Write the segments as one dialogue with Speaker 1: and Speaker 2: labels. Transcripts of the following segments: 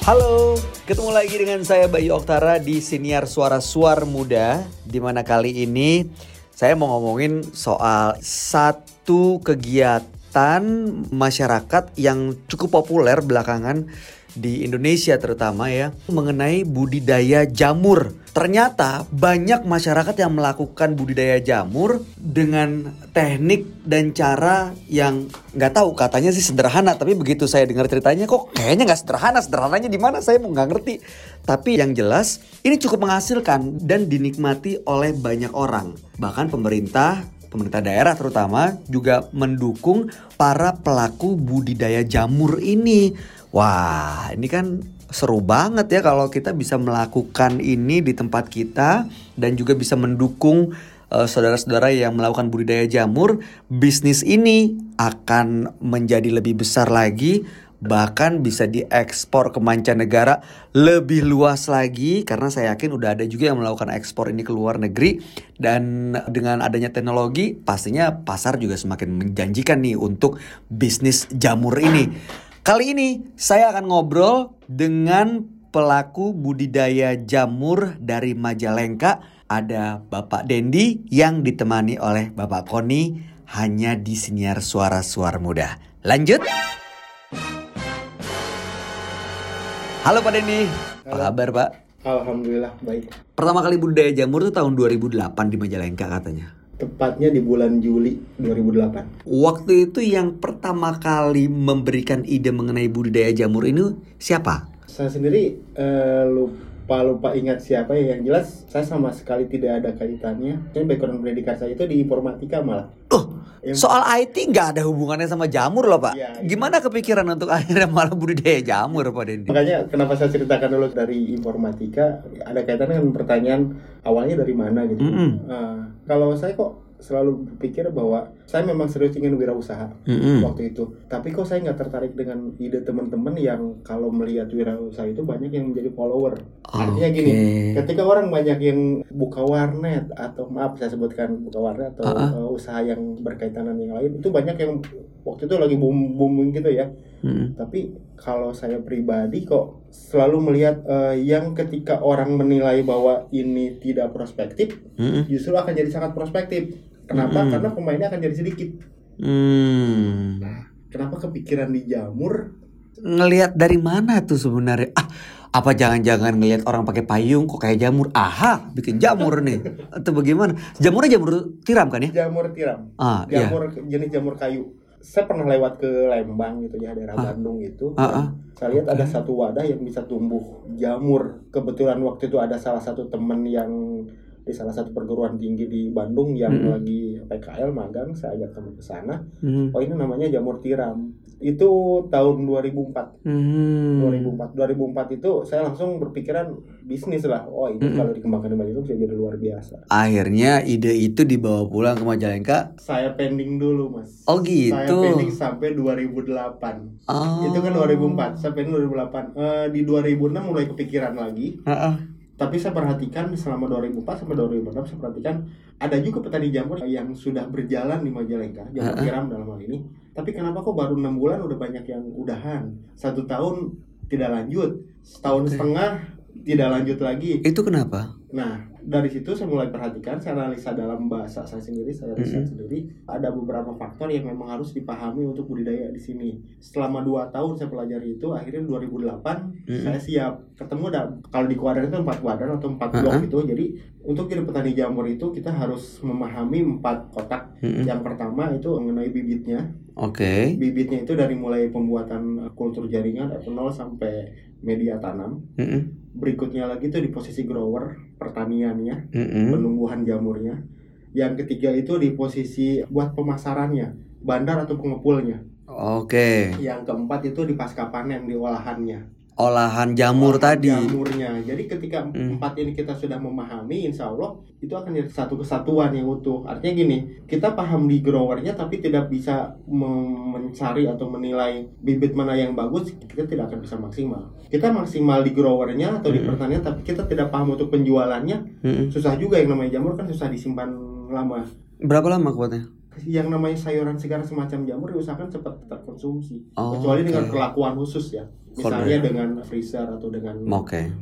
Speaker 1: Halo, ketemu lagi dengan saya Bayu Oktara di Siniar Suara Suar Muda di mana kali ini saya mau ngomongin soal satu kegiatan masyarakat yang cukup populer belakangan di Indonesia terutama ya mengenai budidaya jamur. Ternyata banyak masyarakat yang melakukan budidaya jamur dengan teknik dan cara yang nggak tahu katanya sih sederhana tapi begitu saya dengar ceritanya kok kayaknya nggak sederhana sederhananya di mana? Saya nggak ngerti. Tapi yang jelas ini cukup menghasilkan dan dinikmati oleh banyak orang. Bahkan pemerintah pemerintah daerah terutama juga mendukung para pelaku budidaya jamur ini Wah, ini kan seru banget ya kalau kita bisa melakukan ini di tempat kita dan juga bisa mendukung saudara saudara-saudara yang melakukan budidaya jamur. Bisnis ini akan menjadi lebih besar lagi bahkan bisa diekspor ke mancanegara lebih luas lagi karena saya yakin udah ada juga yang melakukan ekspor ini ke luar negeri dan dengan adanya teknologi pastinya pasar juga semakin menjanjikan nih untuk bisnis jamur ini. Kali ini saya akan ngobrol dengan pelaku budidaya jamur dari Majalengka. Ada Bapak Dendi yang ditemani oleh Bapak Koni hanya di siniar suara-suara muda. Lanjut. Halo Pak Dendi, apa kabar Pak?
Speaker 2: Alhamdulillah baik.
Speaker 1: Pertama kali budidaya jamur itu tahun 2008 di Majalengka katanya
Speaker 2: tepatnya di bulan Juli 2008.
Speaker 1: Waktu itu yang pertama kali memberikan ide mengenai budidaya jamur ini siapa?
Speaker 2: Saya sendiri uh, lupa lupa ingat siapa ya. Yang jelas saya sama sekali tidak ada kaitannya. Saya background pendidikan saya itu di informatika malah.
Speaker 1: Oh, soal IT nggak ada hubungannya sama jamur loh pak. Ya, Gimana kepikiran untuk akhirnya malah budidaya jamur pak Dendi?
Speaker 2: Makanya kenapa saya ceritakan dulu dari informatika ada kaitannya dengan pertanyaan awalnya dari mana gitu. Mm -hmm. uh, kalau saya kok selalu berpikir bahwa saya memang serius ingin wirausaha mm-hmm. waktu itu. Tapi kok saya nggak tertarik dengan ide teman-teman yang kalau melihat wirausaha itu banyak yang menjadi follower. Okay. Artinya gini, ketika orang banyak yang buka warnet atau maaf saya sebutkan buka warnet atau uh-uh. usaha yang berkaitan dengan yang lain itu banyak yang waktu itu lagi boom booming gitu ya. Mm-hmm. Tapi kalau saya pribadi kok selalu melihat uh, yang ketika orang menilai bahwa ini tidak prospektif, mm-hmm. justru akan jadi sangat prospektif Kenapa? Hmm. Karena pemainnya akan jadi sedikit. Hmm. Nah, kenapa kepikiran di jamur?
Speaker 1: Ngelihat dari mana tuh sebenarnya? Ah, apa jangan-jangan ngelihat orang pakai payung kok kayak jamur? Aha, bikin jamur nih. Atau bagaimana? Jamurnya jamur tiram kan ya?
Speaker 2: Jamur tiram. Ah, iya. jamur iya. jenis jamur kayu. Saya pernah lewat ke Lembang gitu ya daerah ah. Bandung gitu. Ah, ah. Saya lihat okay. ada satu wadah yang bisa tumbuh jamur. Kebetulan waktu itu ada salah satu teman yang di salah satu perguruan tinggi di Bandung yang hmm. lagi PKL magang saya ajak kamu ke sana. Hmm. oh ini namanya jamur tiram. Itu tahun 2004 hmm. 2004 2004 itu saya langsung berpikiran bisnis lah. Oh ini hmm. kalau dikembangkan di Bandung bisa jadi luar biasa.
Speaker 1: Akhirnya ide itu dibawa pulang ke Majalengka?
Speaker 2: Saya pending dulu mas.
Speaker 1: Oh gitu.
Speaker 2: Saya pending sampai 2008 oh. itu kan 2004 saya pending 2008 uh, di 2006 mulai kepikiran lagi. Uh -uh tapi saya perhatikan selama 2004 sampai 2006 saya perhatikan ada juga petani jamur yang sudah berjalan di Majalengka jamur tiram dalam hal ini. Tapi kenapa kok baru enam bulan udah banyak yang udahan? Satu tahun tidak lanjut setahun okay. setengah tidak lanjut lagi
Speaker 1: itu kenapa
Speaker 2: nah dari situ saya mulai perhatikan, saya analisa dalam bahasa saya sendiri, saya riset mm -hmm. sendiri. Ada beberapa faktor yang memang harus dipahami untuk budidaya di sini. Selama dua tahun saya pelajari itu, akhirnya 2008 mm -hmm. saya siap. Ketemu ada kalau di kuadran itu empat kuadran atau empat blok uh -huh. itu. Jadi untuk jadi petani jamur itu kita harus memahami empat kotak. Mm -hmm. Yang pertama itu mengenai bibitnya.
Speaker 1: Oke. Okay.
Speaker 2: Bibitnya itu dari mulai pembuatan kultur jaringan dari nol sampai media tanam. Mm -hmm. Berikutnya lagi itu di posisi grower pertaniannya, mm -hmm. penumbuhan jamurnya. Yang ketiga itu di posisi buat pemasarannya, bandar atau pengepulnya.
Speaker 1: Oke.
Speaker 2: Okay. Yang keempat itu di pasca panen di olahannya
Speaker 1: olahan jamur olahan tadi.
Speaker 2: Jamurnya. Jadi ketika hmm. empat ini kita sudah memahami, insya Allah itu akan jadi satu kesatuan yang utuh. Artinya gini, kita paham di growernya tapi tidak bisa mencari atau menilai bibit mana yang bagus, kita tidak akan bisa maksimal. Kita maksimal di growernya atau hmm. di pertanian, tapi kita tidak paham untuk penjualannya, hmm. susah juga yang namanya jamur kan susah disimpan lama.
Speaker 1: Berapa lama kuatnya?
Speaker 2: yang namanya sayuran segar semacam jamur diusahakan cepat terkonsumsi oh, kecuali okay. dengan perlakuan khusus ya misalnya dengan freezer atau dengan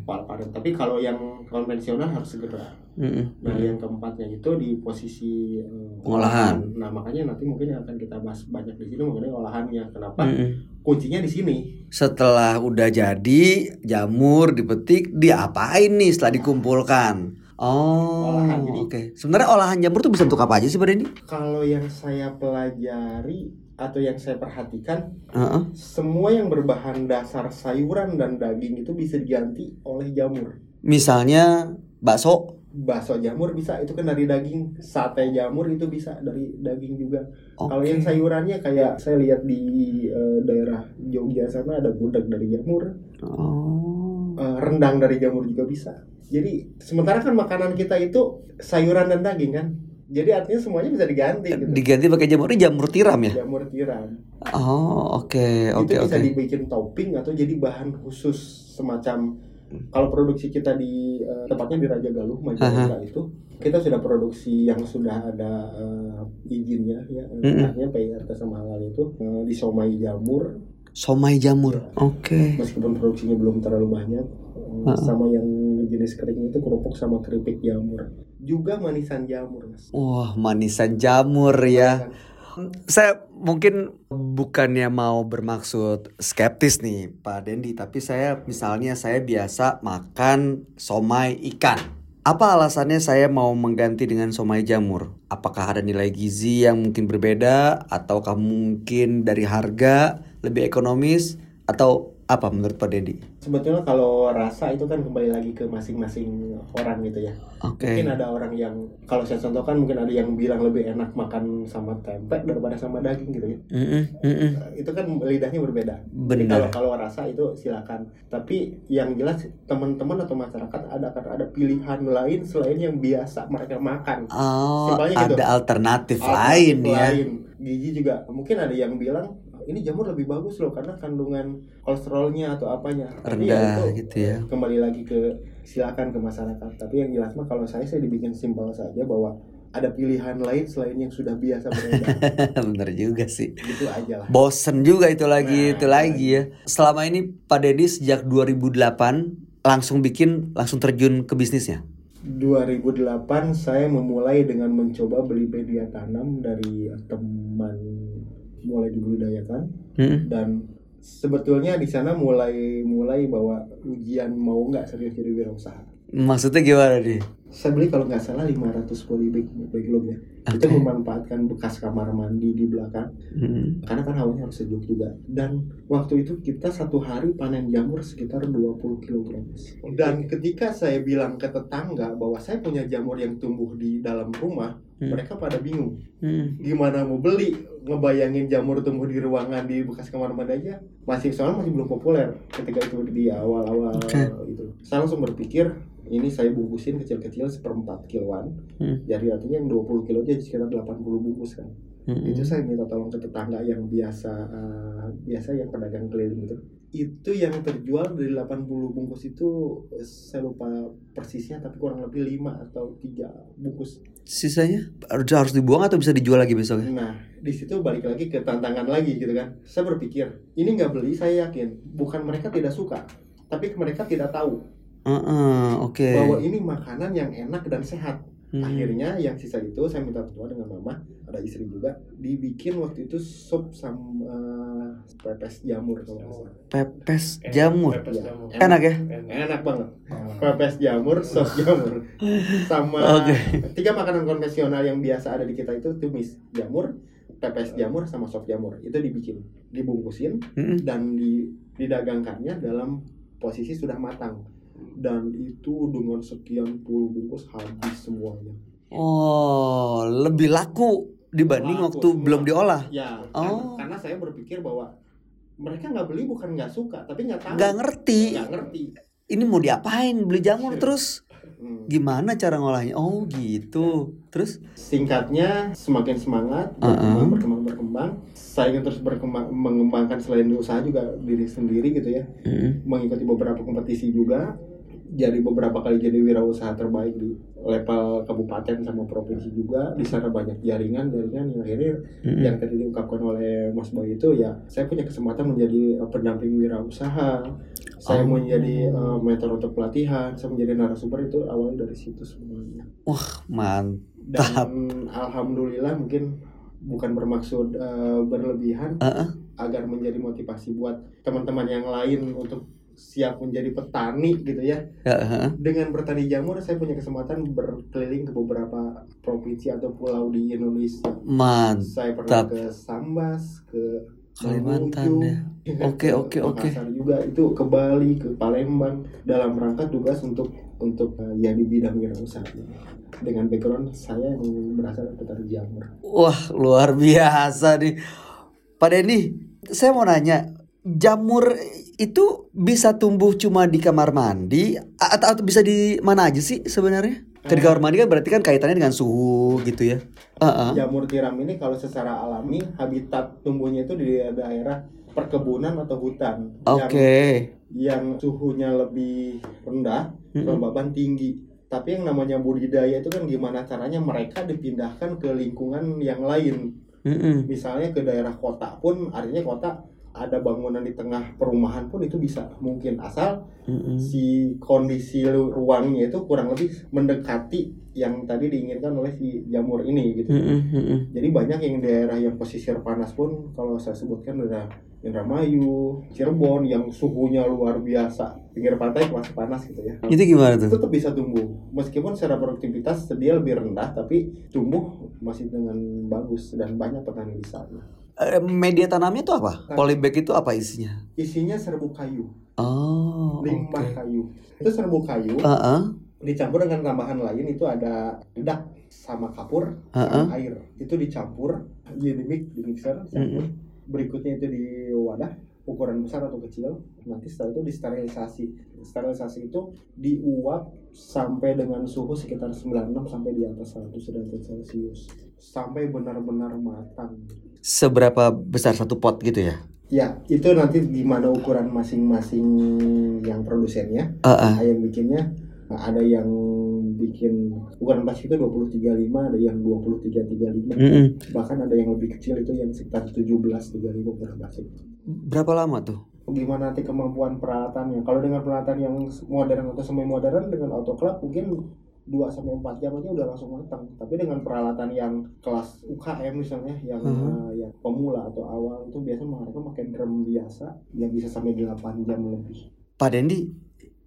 Speaker 2: paru-paru. Tapi kalau yang konvensional harus segera.
Speaker 1: Mm-mm.
Speaker 2: Nah, yang keempatnya itu di posisi eh,
Speaker 1: Pengolahan.
Speaker 2: Nah, makanya nanti mungkin akan kita bahas banyak di sini mengenai olahannya. Kenapa?
Speaker 1: Mm-mm.
Speaker 2: Kuncinya di sini.
Speaker 1: Setelah udah jadi jamur dipetik, diapain nih setelah dikumpulkan? Oh,
Speaker 2: Olahan,
Speaker 1: oke.
Speaker 2: jadi-
Speaker 1: Sebenarnya olahan jamur tuh bisa untuk apa aja sih, Pak?
Speaker 2: Kalau yang saya pelajari atau yang saya perhatikan,
Speaker 1: Heeh.
Speaker 2: semua yang berbahan dasar sayuran dan daging itu bisa diganti oleh jamur.
Speaker 1: Misalnya bakso.
Speaker 2: Bakso jamur bisa itu kan dari daging, sate jamur itu bisa dari daging juga. Kalau
Speaker 1: Oke.
Speaker 2: yang sayurannya kayak saya lihat di eh, daerah Jogja sana ada gudeg dari jamur,
Speaker 1: Oh.
Speaker 2: eh, rendang dari jamur juga bisa. Jadi sementara kan makanan kita itu sayuran dan daging kan. Jadi artinya semuanya bisa diganti gitu.
Speaker 1: Diganti pakai jamur ini jamur tiram ya?
Speaker 2: Jamur tiram.
Speaker 1: Oh, oke, oke,
Speaker 2: itu bisa dibikin topping atau jadi bahan khusus semacam kalau produksi kita di eh, tepatnya di Raja Galuh Majalengka itu kita sudah produksi yang sudah ada eh, izinnya ya
Speaker 1: Mm-mm.
Speaker 2: artinya PIRT sama halal itu eh, di somai jamur
Speaker 1: Somai jamur. Oke.
Speaker 2: meskipun produksinya belum terlalu banyak eh,
Speaker 1: Ha-ha.
Speaker 2: sama yang jenis kering itu kerupuk sama keripik jamur juga manisan jamur mas
Speaker 1: Wah, manisan jamur ya. Saya mungkin bukannya mau bermaksud skeptis nih Pak Dendi, tapi saya misalnya saya biasa makan somai ikan. Apa alasannya saya mau mengganti dengan somai jamur? Apakah ada nilai gizi yang mungkin berbeda ataukah mungkin dari harga lebih ekonomis atau apa menurut Pak Dendi?
Speaker 2: Sebetulnya kalau rasa itu kan kembali lagi ke masing-masing orang gitu ya
Speaker 1: Oke.
Speaker 2: Mungkin ada orang yang kalau saya contohkan mungkin ada yang bilang lebih enak makan sama tempe daripada sama daging gitu ya.
Speaker 1: Mm-mm, mm-mm.
Speaker 2: Itu kan lidahnya berbeda.
Speaker 1: Benar.
Speaker 2: kalau kalau rasa itu silakan. Tapi yang jelas teman-teman atau masyarakat ada akan ada pilihan lain selain yang biasa mereka makan.
Speaker 1: Oh,
Speaker 2: Simpelnya gitu.
Speaker 1: ada alternatif,
Speaker 2: Alternatif
Speaker 1: lain ya.
Speaker 2: lain. Gizi juga mungkin ada yang bilang ini jamur lebih bagus loh karena kandungan kolesterolnya atau apanya Tapi ya
Speaker 1: Rendah
Speaker 2: itu
Speaker 1: gitu ya.
Speaker 2: kembali lagi ke silakan ke masyarakat tapi yang jelas mah kalau saya saya dibikin simpel saja bahwa ada pilihan lain selain yang sudah biasa beredar
Speaker 1: Bener juga sih.
Speaker 2: itu aja lah
Speaker 1: Bosen juga itu lagi,
Speaker 2: Nah,
Speaker 1: itu lagi ya. Selama ini Pak Deddy sejak 2008 langsung bikin, langsung terjun ke bisnisnya.
Speaker 2: 2008 saya memulai dengan mencoba beli media tanam dari teman mulai dibudidayakan
Speaker 1: Hmm.
Speaker 2: dan sebetulnya di sana mulai mulai bahwa ujian mau nggak serius jadi wirausaha
Speaker 1: Maksudnya gimana nih?
Speaker 2: saya beli kalau nggak salah 500 polybag backload ya itu
Speaker 1: Oke.
Speaker 2: memanfaatkan bekas kamar mandi di belakang
Speaker 1: Hmm.
Speaker 2: karena kan hawanya harus sejuk juga dan waktu itu kita satu hari panen jamur sekitar 20 kg dan ketika saya bilang ke tetangga bahwa saya punya jamur yang tumbuh di dalam rumah
Speaker 1: Hmm.
Speaker 2: mereka pada bingung
Speaker 1: Hmm.
Speaker 2: gimana mau beli ngebayangin jamur tumbuh di ruangan di bekas kamar mandi aja masih soalnya masih belum populer ketika itu di awal-awal
Speaker 1: Oke.
Speaker 2: itu saya langsung berpikir ini saya bungkusin kecil-kecil seperempat kiloan
Speaker 1: Hmm.
Speaker 2: jadi artinya yang 20 kilo aja sekitar 80 bungkus kan
Speaker 1: Hmm.
Speaker 2: itu saya minta tolong ke tetangga yang biasa eh, biasa yang pedagang keliling itu itu yang terjual dari 80 bungkus itu saya lupa persisnya tapi kurang lebih 5 atau 3 bungkus
Speaker 1: Sisanya harus harus dibuang atau bisa dijual lagi besoknya?
Speaker 2: Nah, di situ balik lagi ke tantangan lagi gitu kan. Saya berpikir, ini nggak beli, saya yakin bukan mereka tidak suka, tapi mereka tidak tahu
Speaker 1: Heeh, oke.
Speaker 2: bahwa ini makanan yang enak dan sehat.
Speaker 1: Hmm.
Speaker 2: Akhirnya yang sisa itu saya minta ketua dengan mama, ada istri juga, dibikin waktu itu sup sama eh, pepes jamur kalau nggak salah.
Speaker 1: Pepes jamur.
Speaker 2: Iya,
Speaker 1: Enak ya?
Speaker 2: Enak banget. Pepes jamur, sup jamur, sama
Speaker 1: Oke.
Speaker 2: tiga makanan konvensional yang biasa ada di kita itu tumis jamur, pepes jamur, sama sop jamur. Itu dibikin, dibungkusin,
Speaker 1: Hmm.
Speaker 2: dan di, didagangkannya dalam posisi sudah matang. Dan itu dengan sekian puluh bungkus habis semuanya.
Speaker 1: Oh, lebih laku dibanding
Speaker 2: Laku
Speaker 1: waktu
Speaker 2: semua.
Speaker 1: belum diolah.
Speaker 2: Ya,
Speaker 1: Oh.
Speaker 2: karena, karena saya berpikir bahwa mereka nggak beli bukan nggak suka, tapi nggak tahu.
Speaker 1: Nggak ngerti.
Speaker 2: Nggak ngerti.
Speaker 1: Ini mau diapain? Beli jamur terus
Speaker 2: Hmm.
Speaker 1: gimana cara ngolahnya? Oh, gitu. Terus
Speaker 2: Singkatnya, semakin semangat, berkembang, berkembang, berkembang. Saya ingin terus berkembang, mengembangkan selain usaha juga diri sendiri gitu ya.
Speaker 1: Hmm.
Speaker 2: Mengikuti beberapa kompetisi juga. Jadi beberapa kali jadi wirausaha terbaik di level kabupaten sama provinsi juga di sana banyak jaringan jaringan yang akhirnya mm-hmm. yang tadi diungkapkan oleh Mas Boy itu ya saya punya kesempatan menjadi uh, pendamping wirausaha saya oh. menjadi uh, mentor untuk pelatihan saya menjadi narasumber itu awalnya dari situ semuanya
Speaker 1: wah mantap
Speaker 2: dan alhamdulillah mungkin bukan bermaksud uh, berlebihan uh-uh. agar menjadi motivasi buat teman-teman yang lain untuk siap menjadi petani gitu ya. Uh-huh. Dengan bertani jamur saya punya kesempatan berkeliling ke beberapa provinsi atau pulau di Indonesia.
Speaker 1: Mantap.
Speaker 2: Saya pernah ke Sambas, ke
Speaker 1: Kalimantan ya. Oke oke oke.
Speaker 2: juga itu ke Bali, ke Palembang dalam rangka tugas untuk untuk uh, ya di bidang wirausaha. Dengan background saya yang berasal dari petani jamur.
Speaker 1: Wah luar biasa nih. Pak Denny, saya mau nanya, jamur itu bisa tumbuh cuma di kamar mandi atau, atau bisa di mana aja sih sebenarnya? Ke di kamar mandi kan berarti kan kaitannya dengan suhu gitu ya.
Speaker 2: Uh-uh. Jamur tiram ini kalau secara alami habitat tumbuhnya itu di daerah perkebunan atau hutan.
Speaker 1: Oke. Okay.
Speaker 2: Yang, yang suhunya lebih rendah, kelembaban mm -hmm. tinggi. Tapi yang namanya budidaya itu kan gimana caranya mereka dipindahkan ke lingkungan yang lain. Mm -hmm. Misalnya ke daerah kota pun, artinya kota ada bangunan di tengah perumahan pun itu bisa mungkin asal mm-hmm. si kondisi ruangnya itu kurang lebih mendekati yang tadi diinginkan oleh si jamur ini gitu. Mm-hmm. Jadi banyak yang daerah yang pesisir panas pun kalau saya sebutkan ada Indramayu, Cirebon yang suhunya luar biasa, pinggir pantai masih panas gitu ya.
Speaker 1: Itu gimana tuh?
Speaker 2: Tetap bisa tumbuh. Meskipun secara produktivitas dia lebih rendah tapi tumbuh masih dengan bagus dan banyak petani di sana.
Speaker 1: Eh, media tanamnya itu apa? Polybag itu apa isinya?
Speaker 2: Isinya serbuk kayu.
Speaker 1: Oh.
Speaker 2: Limbah okay. kayu. Itu serbuk kayu. Uh -uh. Dicampur dengan tambahan lain itu ada dedak sama kapur uh -uh. sama air. Itu dicampur di mix di mixer. Uh -uh. Berikutnya itu di wadah ukuran besar atau kecil. Nanti setelah itu disterilisasi. Sterilisasi itu diuap sampai dengan suhu sekitar 96 sampai di atas 100 derajat Celcius sampai benar-benar matang
Speaker 1: seberapa besar satu pot gitu ya?
Speaker 2: Ya, itu nanti gimana ukuran masing-masing yang produsennya, uh -uh. yang bikinnya ada yang bikin ukuran plastik itu 2035, ada yang 2335. Mm -hmm. Bahkan ada yang lebih kecil itu yang sekitar 1735 ukuran plastik.
Speaker 1: Berapa lama tuh?
Speaker 2: Gimana nanti kemampuan peralatannya? Kalau dengan peralatan yang modern atau semi modern dengan autoclave mungkin 2 sampai 4 jam aja udah langsung matang. Tapi dengan peralatan yang kelas UKM misalnya yang uh -huh. uh, yang pemula atau awal itu biasa mereka pakai drum biasa yang bisa sampai 8 jam lebih.
Speaker 1: Pak Dendi,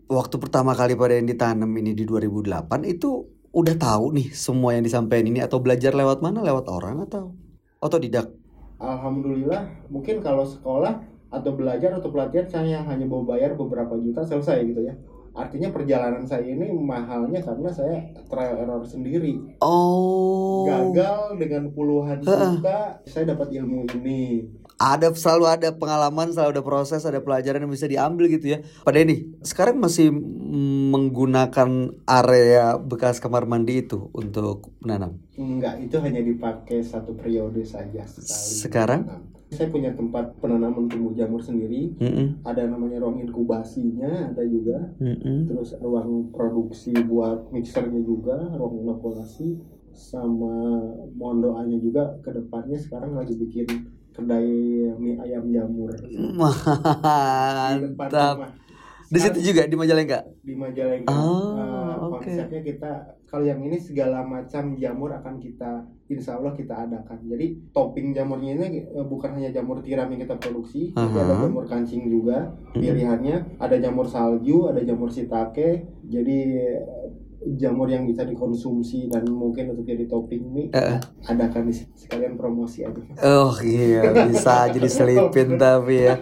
Speaker 1: waktu pertama kali Pak Dendi tanam ini di 2008 itu udah tahu nih semua yang disampaikan ini atau belajar lewat mana? Lewat orang atau otodidak?
Speaker 2: Alhamdulillah, mungkin kalau sekolah atau belajar atau pelatihan saya hanya mau bayar beberapa juta selesai gitu ya artinya perjalanan saya ini mahalnya karena saya trial error sendiri.
Speaker 1: Oh.
Speaker 2: Gagal dengan puluhan juta, saya dapat ilmu ini.
Speaker 1: Ada selalu ada pengalaman, selalu ada proses, ada pelajaran yang bisa diambil gitu ya. Pada ini sekarang masih menggunakan area bekas kamar mandi itu untuk menanam?
Speaker 2: Enggak, itu hanya dipakai satu periode saja
Speaker 1: sekali. Sekarang?
Speaker 2: Menanam saya punya tempat penanaman tumbuh jamur sendiri. Mm -hmm. ada namanya ruang inkubasinya ada juga. Mm -hmm. terus ruang produksi buat mixernya juga ruang inokulasi sama mohon doanya juga ke depannya sekarang lagi bikin kedai mie ayam jamur.
Speaker 1: Mantap di situ juga di Majalengka?
Speaker 2: di Majalengka. Oh, uh, okay. konsepnya kita kalau yang ini segala macam jamur akan kita insya Allah kita adakan. Jadi topping jamurnya ini uh, bukan hanya jamur tiram yang kita produksi uh -huh. tapi ada jamur kancing juga pilihannya. Ada jamur salju ada jamur sitake jadi jamur yang bisa dikonsumsi dan mungkin untuk jadi topping mie uh. adakan di sekalian promosi aja.
Speaker 1: Oh iya bisa jadi selipin tapi ya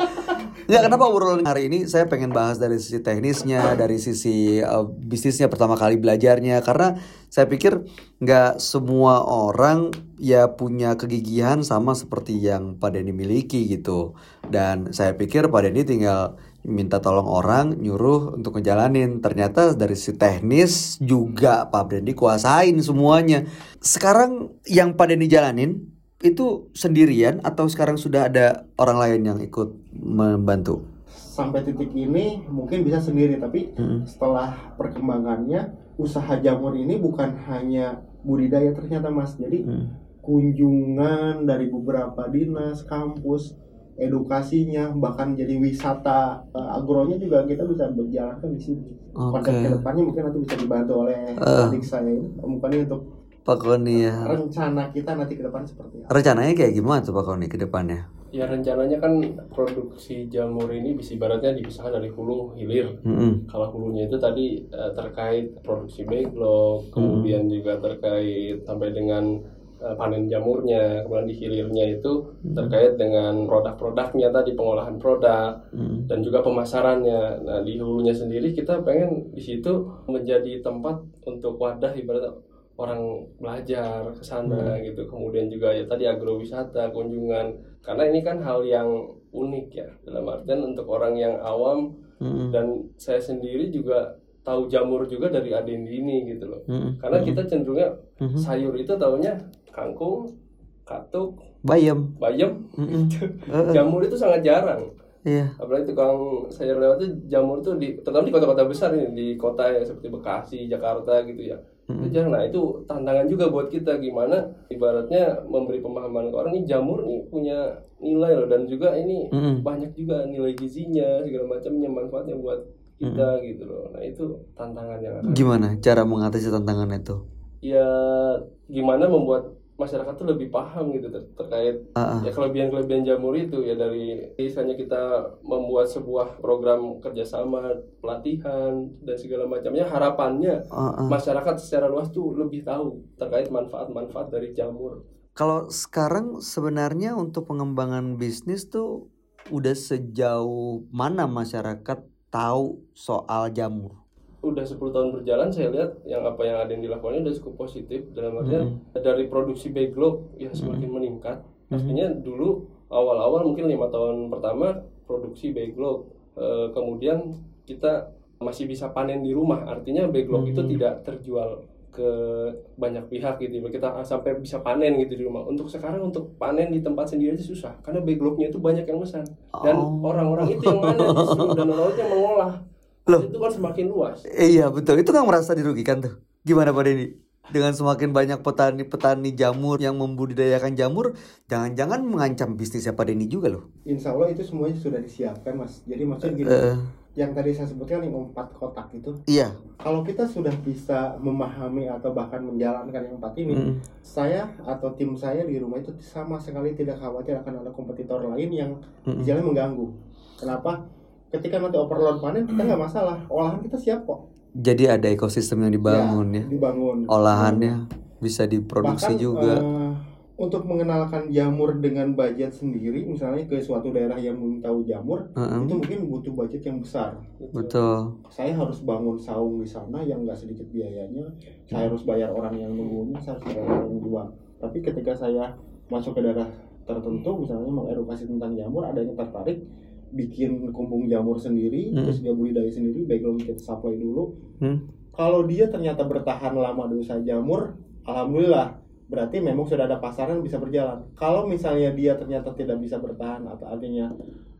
Speaker 1: Ya kenapa obrolan hari ini? Saya pengen bahas dari sisi teknisnya, dari sisi uh, bisnisnya pertama kali belajarnya. Karena saya pikir nggak semua orang ya punya kegigihan sama seperti yang Pak Denny miliki gitu. Dan saya pikir Pak Denny tinggal minta tolong orang nyuruh untuk ngejalanin. Ternyata dari sisi teknis juga Pak Denny kuasain semuanya. Sekarang yang Pak Denny jalanin itu sendirian atau sekarang sudah ada orang lain yang ikut membantu?
Speaker 2: sampai titik ini mungkin bisa sendiri tapi hmm. setelah perkembangannya usaha jamur ini bukan hanya budidaya ternyata mas jadi hmm. kunjungan dari beberapa dinas kampus edukasinya bahkan jadi wisata uh, agronya juga kita bisa berjalankan di sini. Okay. Konsep ke depannya mungkin nanti bisa dibantu oleh uh. adik saya ini, bukan untuk
Speaker 1: Pak Koni ya.
Speaker 2: Rencana kita nanti ke depan seperti
Speaker 1: apa? Rencananya kayak gimana tuh Pak Koni ke depannya?
Speaker 3: Ya rencananya kan produksi jamur ini bisa ibaratnya dipisahkan dari hulu hilir. Mm -hmm. Kalau hulunya itu tadi uh, terkait produksi backlog, kemudian mm -hmm. juga terkait sampai dengan uh, panen jamurnya, kemudian di hilirnya itu mm -hmm. terkait dengan produk-produknya tadi pengolahan produk mm -hmm. dan juga pemasarannya. Nah di hulunya sendiri kita pengen di situ menjadi tempat untuk wadah ibaratnya orang belajar ke sana hmm. gitu. Kemudian juga ya tadi agrowisata, kunjungan. Karena ini kan hal yang unik ya dalam artian untuk orang yang awam hmm. dan saya sendiri juga tahu jamur juga dari Adendi ini gitu loh. Hmm. Karena hmm. kita cenderungnya hmm. sayur itu tahunya kangkung, katuk,
Speaker 1: bayam.
Speaker 3: Bayam. Hmm. jamur itu sangat jarang. Iya. Apalagi tukang sayur lewat itu jamur tuh di terutama di kota-kota besar ini di kota ya seperti Bekasi, Jakarta gitu ya hmm. nah itu tantangan juga buat kita gimana ibaratnya memberi pemahaman ke orang ini jamur nih punya nilai loh dan juga ini hmm. banyak juga nilai gizinya segala macamnya manfaatnya buat kita hmm. gitu loh nah itu tantangan yang
Speaker 1: akan gimana cara mengatasi tantangan itu
Speaker 3: ya gimana membuat masyarakat tuh lebih paham gitu ter terkait uh -uh. ya kelebihan-kelebihan jamur itu ya dari misalnya kita membuat sebuah program kerjasama pelatihan dan segala macamnya harapannya uh -uh. masyarakat secara luas tuh lebih tahu terkait manfaat-manfaat dari jamur.
Speaker 1: Kalau sekarang sebenarnya untuk pengembangan bisnis tuh udah sejauh mana masyarakat tahu soal jamur?
Speaker 3: Udah 10 tahun berjalan saya lihat yang apa yang ada yang dilakukannya udah cukup positif dalam artian mm-hmm. dari produksi backlog ya semakin mm-hmm. meningkat pastinya mm-hmm. dulu awal-awal mungkin lima tahun pertama produksi backlog e, kemudian kita masih bisa panen di rumah artinya backlog mm-hmm. itu tidak terjual ke banyak pihak gitu kita sampai bisa panen gitu di rumah untuk sekarang untuk panen di tempat sendiri aja susah karena backlognya itu banyak yang pesan dan oh. orang-orang itu yang mana justru dan orang-orang yang mengolah Loh. Itu kan semakin luas.
Speaker 1: Iya betul. Itu kan merasa dirugikan tuh. Gimana Pak Denny? Dengan semakin banyak petani-petani jamur yang membudidayakan jamur, jangan-jangan mengancam bisnisnya Pak Denny juga loh.
Speaker 2: Insya Allah itu semuanya sudah disiapkan mas. Jadi maksudnya gini, uh, yang tadi saya sebutkan yang empat kotak itu.
Speaker 1: Iya.
Speaker 2: Kalau kita sudah bisa memahami atau bahkan menjalankan yang empat ini, mm. saya atau tim saya di rumah itu sama sekali tidak khawatir akan ada kompetitor lain yang mm. jalan mengganggu. Kenapa? Ketika nanti overload panen kita nggak masalah. Olahan kita siap kok.
Speaker 1: Jadi ada ekosistem yang dibangun ya, ya.
Speaker 2: dibangun.
Speaker 1: Olahannya hmm. bisa diproduksi Bahkan, juga. uh,
Speaker 2: untuk mengenalkan jamur dengan budget sendiri misalnya ke suatu daerah yang belum tahu jamur uh -huh. itu mungkin butuh budget yang besar.
Speaker 1: Betul.
Speaker 2: Saya harus bangun saung di sana yang nggak sedikit biayanya. Saya harus bayar orang yang nunggunya saya harus bayar orang yang jual. Tapi ketika saya masuk ke daerah tertentu misalnya mengedukasi tentang jamur ada yang tertarik bikin kumbung jamur sendiri hmm. terus dia budidaya sendiri background kita supply dulu hmm. kalau dia ternyata bertahan lama di usaha jamur alhamdulillah berarti memang sudah ada pasaran bisa berjalan kalau misalnya dia ternyata tidak bisa bertahan atau artinya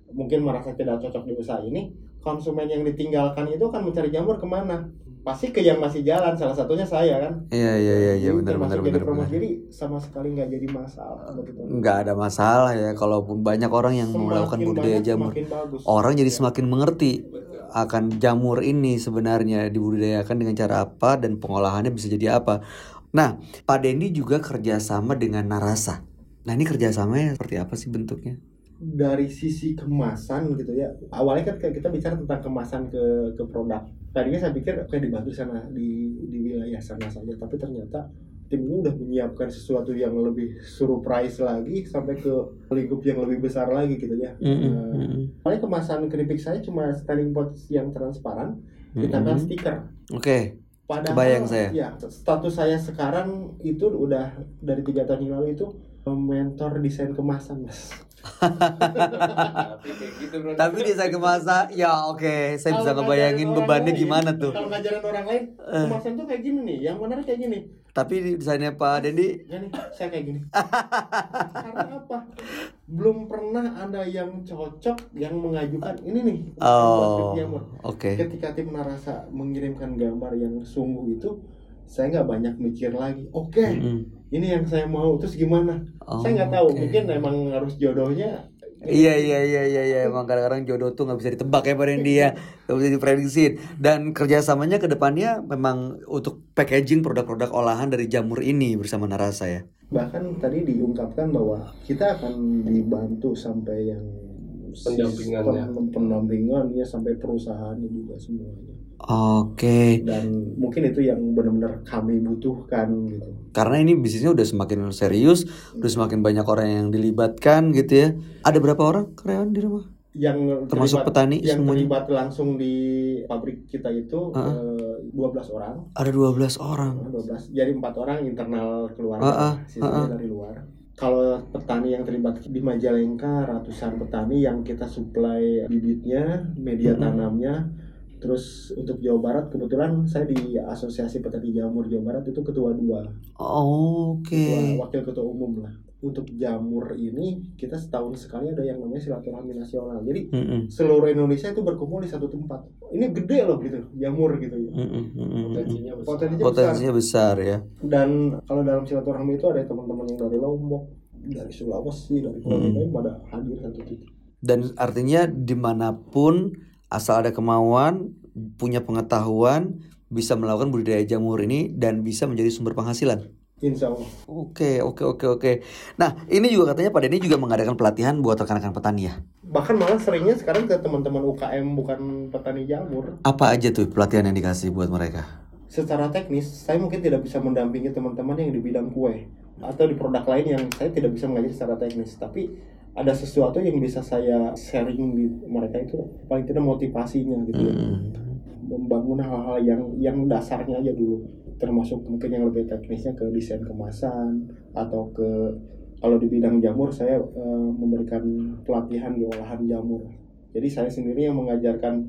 Speaker 2: mungkin merasa tidak cocok di usaha ini konsumen yang ditinggalkan itu akan mencari jamur ke mana pasti ke yang masih jalan salah satunya saya kan?
Speaker 1: Iya iya iya iya benar benar benar
Speaker 2: jadi sama sekali nggak jadi masalah begitu.
Speaker 1: nggak ada masalah ya kalaupun banyak orang yang semakin melakukan budidaya jamur orang jadi semakin mengerti akan jamur ini sebenarnya dibudidayakan dengan cara apa dan pengolahannya bisa jadi apa. Nah Pak Dendi juga kerjasama dengan Narasa. Nah ini kerjasamanya seperti apa sih bentuknya?
Speaker 2: Dari sisi kemasan gitu ya awalnya kan kita bicara tentang kemasan ke ke produk tadinya saya pikir kayak dibantu sana di di wilayah sana saja tapi ternyata tim ini udah menyiapkan sesuatu yang lebih surprise lagi sampai ke lingkup yang lebih besar lagi gitu ya. Mm-hmm. Uh, kemasan keripik saya cuma standing pot yang transparan, mm-hmm. ditambah stiker.
Speaker 1: Oke. Okay. Padahal, Kebayang saya.
Speaker 2: Ya, status saya sekarang itu udah dari tiga tahun yang lalu itu mentor desain kemasan, mas.
Speaker 1: Tapi gitu bro. Tapi di saat kemasan, ya oke, okay. saya bisa ngebayangin bebannya lain, gimana tuh.
Speaker 2: Kalau ngajarin orang lain, eh. kemasan tuh kayak gini nih, yang benar kayak gini.
Speaker 1: Tapi desainnya Pak Dendi,
Speaker 2: nih, saya kayak gini. Karena apa? Belum pernah ada yang cocok yang mengajukan ini nih.
Speaker 1: Oh, oke. Okay.
Speaker 2: Ketika tim narasa mengirimkan gambar yang sungguh itu, saya nggak banyak mikir lagi. Oke. Okay, mm -hmm ini yang saya mau terus gimana? Oh, saya nggak tahu okay. mungkin emang harus jodohnya
Speaker 1: Iya iya iya iya iya. Emang kadang-kadang jodoh tuh nggak bisa ditebak ya pada dia nggak bisa diprediksi. Dan kerjasamanya ke depannya memang untuk packaging produk-produk olahan dari jamur ini bersama Narasa ya.
Speaker 2: Bahkan tadi diungkapkan bahwa kita akan dibantu sampai yang
Speaker 3: pendampingan
Speaker 2: pendampingan ya sampai perusahaannya juga semuanya
Speaker 1: Oke. Okay.
Speaker 2: Dan mungkin itu yang benar-benar kami butuhkan gitu.
Speaker 1: Karena ini bisnisnya udah semakin serius, udah semakin banyak orang yang dilibatkan gitu ya. Ada berapa orang karyawan di rumah?
Speaker 2: Yang
Speaker 1: termasuk terlibat, petani
Speaker 2: yang semuanya? terlibat langsung di pabrik kita itu uh -uh. 12 orang.
Speaker 1: Ada 12 orang.
Speaker 2: 12. Jadi empat orang internal keluarga, uh -uh. sisanya uh -uh. dari luar kalau petani yang terlibat di Majalengka ratusan petani yang kita suplai bibitnya, media -hmm. tanamnya, Terus untuk Jawa Barat kebetulan saya di Asosiasi Petani Jamur Jawa Barat itu ketua dua.
Speaker 1: Oh, Oke. Okay.
Speaker 2: wakil ketua umum lah. Untuk jamur ini kita setahun sekali ada yang namanya silaturahmi nasional. Jadi mm -hmm. seluruh Indonesia itu berkumpul di satu tempat. Ini gede loh gitu jamur gitu ya. Mm -hmm.
Speaker 3: Potensinya besar.
Speaker 1: Potensinya, Potensinya besar. besar ya.
Speaker 2: Dan kalau dalam silaturahmi itu ada teman-teman yang dari Lombok, dari Sulawesi, dari Pulau mm -hmm. pada hadir satu titik.
Speaker 1: Dan artinya di mana pun asal ada kemauan, punya pengetahuan, bisa melakukan budidaya jamur ini dan bisa menjadi sumber penghasilan.
Speaker 2: Insya Allah.
Speaker 1: Oke, oke, oke, oke. Nah, ini juga katanya Pak Denny juga mengadakan pelatihan buat rekan-rekan petani ya?
Speaker 2: Bahkan malah seringnya sekarang ke teman-teman UKM bukan petani jamur.
Speaker 1: Apa aja tuh pelatihan yang dikasih buat mereka?
Speaker 2: Secara teknis, saya mungkin tidak bisa mendampingi teman-teman yang di bidang kue atau di produk lain yang saya tidak bisa mengajar secara teknis. Tapi ada sesuatu yang bisa saya sharing di mereka itu paling tidak motivasinya gitu ya. Hmm. Membangun hal-hal yang yang dasarnya aja dulu termasuk mungkin yang lebih teknisnya ke desain kemasan atau ke kalau di bidang jamur saya uh, memberikan pelatihan di olahan jamur. Jadi saya sendiri yang mengajarkan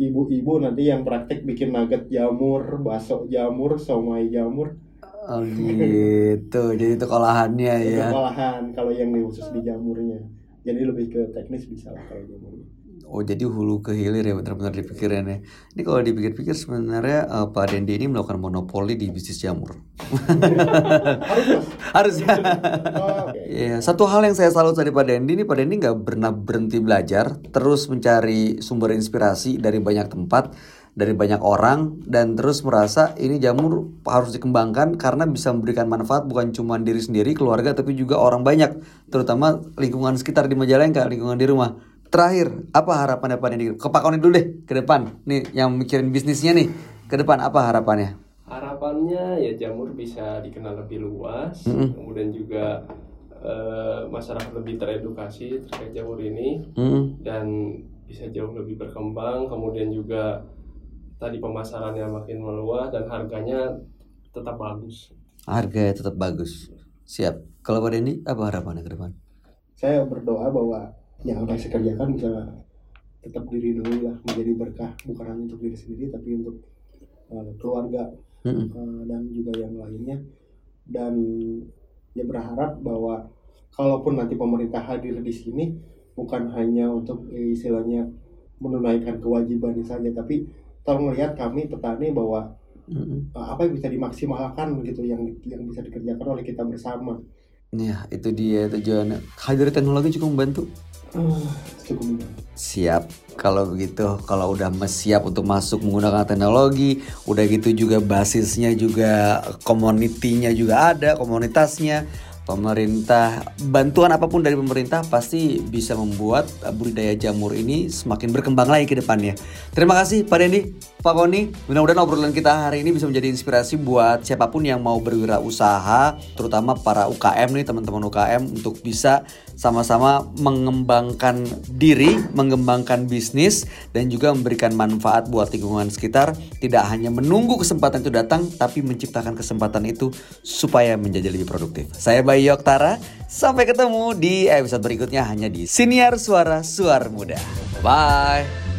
Speaker 2: ibu-ibu nanti yang praktek bikin nugget jamur, bakso jamur, somai jamur
Speaker 1: Oh gitu, jadi itu olahannya ya.
Speaker 2: Itu olahan kalau yang khusus di jamurnya. Jadi lebih ke teknis bisa lah kalau jamurnya.
Speaker 1: Oh jadi hulu ke hilir ya benar-benar dipikirin Ini kalau dipikir-pikir sebenarnya uh, Pak Dendi ini melakukan monopoli di bisnis jamur. Harus Harus ya. Oh, okay. ya. Satu hal yang saya salut dari Pak Dendi ini Pak Dendi nggak pernah berhenti belajar, terus mencari sumber inspirasi dari banyak tempat dari banyak orang dan terus merasa ini jamur harus dikembangkan karena bisa memberikan manfaat bukan cuma diri sendiri, keluarga tapi juga orang banyak, terutama lingkungan sekitar di Majalengka, lingkungan di rumah. Terakhir, apa harapannya Pak ini? Ke Pak Koni dulu deh, ke depan. Nih yang mikirin bisnisnya nih, ke depan apa harapannya?
Speaker 3: Harapannya ya jamur bisa dikenal lebih luas, mm -hmm. kemudian juga uh, masyarakat lebih teredukasi terkait jamur ini mm -hmm. dan bisa jauh lebih berkembang, kemudian juga tadi pemasarannya makin meluas dan harganya tetap bagus.
Speaker 1: Harganya tetap bagus. Siap. Kalau pada ini apa harapannya ke depan?
Speaker 2: Saya berdoa bahwa yang apa saya kerjakan bisa tetap diri dulu lah menjadi berkah bukan hanya untuk diri sendiri tapi untuk uh, keluarga mm -hmm. uh, dan juga yang lainnya dan ya berharap bahwa kalaupun nanti pemerintah hadir di sini bukan hanya untuk eh, istilahnya menunaikan kewajiban saja tapi tolong lihat kami petani bahwa mm-hmm. apa yang bisa dimaksimalkan gitu yang yang bisa dikerjakan oleh kita bersama.
Speaker 1: Ya itu dia tujuannya. Hadir teknologi cukup membantu.
Speaker 2: Uh, cukup membantu.
Speaker 1: Siap. Kalau begitu, kalau udah siap untuk masuk menggunakan teknologi, udah gitu juga basisnya juga komunitinya juga ada, komunitasnya pemerintah bantuan apa pun dari pemerintah pasti bisa membuat budidaya jamur ini semakin berkembang lagi ke depannya. Terima kasih Pak Dendi, Pak Koni. Mudah-mudahan obrolan kita hari ini bisa menjadi inspirasi buat siapa pun yang mau berwirausaha, terutama para UKM nih teman-teman UKM untuk bisa sama-sama mengembangkan diri, mengembangkan bisnis dan juga memberikan manfaat buat lingkungan sekitar. Tidak hanya menunggu kesempatan itu datang, tapi menciptakan kesempatan itu supaya menjadi lebih produktif. Saya Bayu Yoktara, Sampai ketemu di episode berikutnya hanya di Siniar Suara Suar Muda. Bye.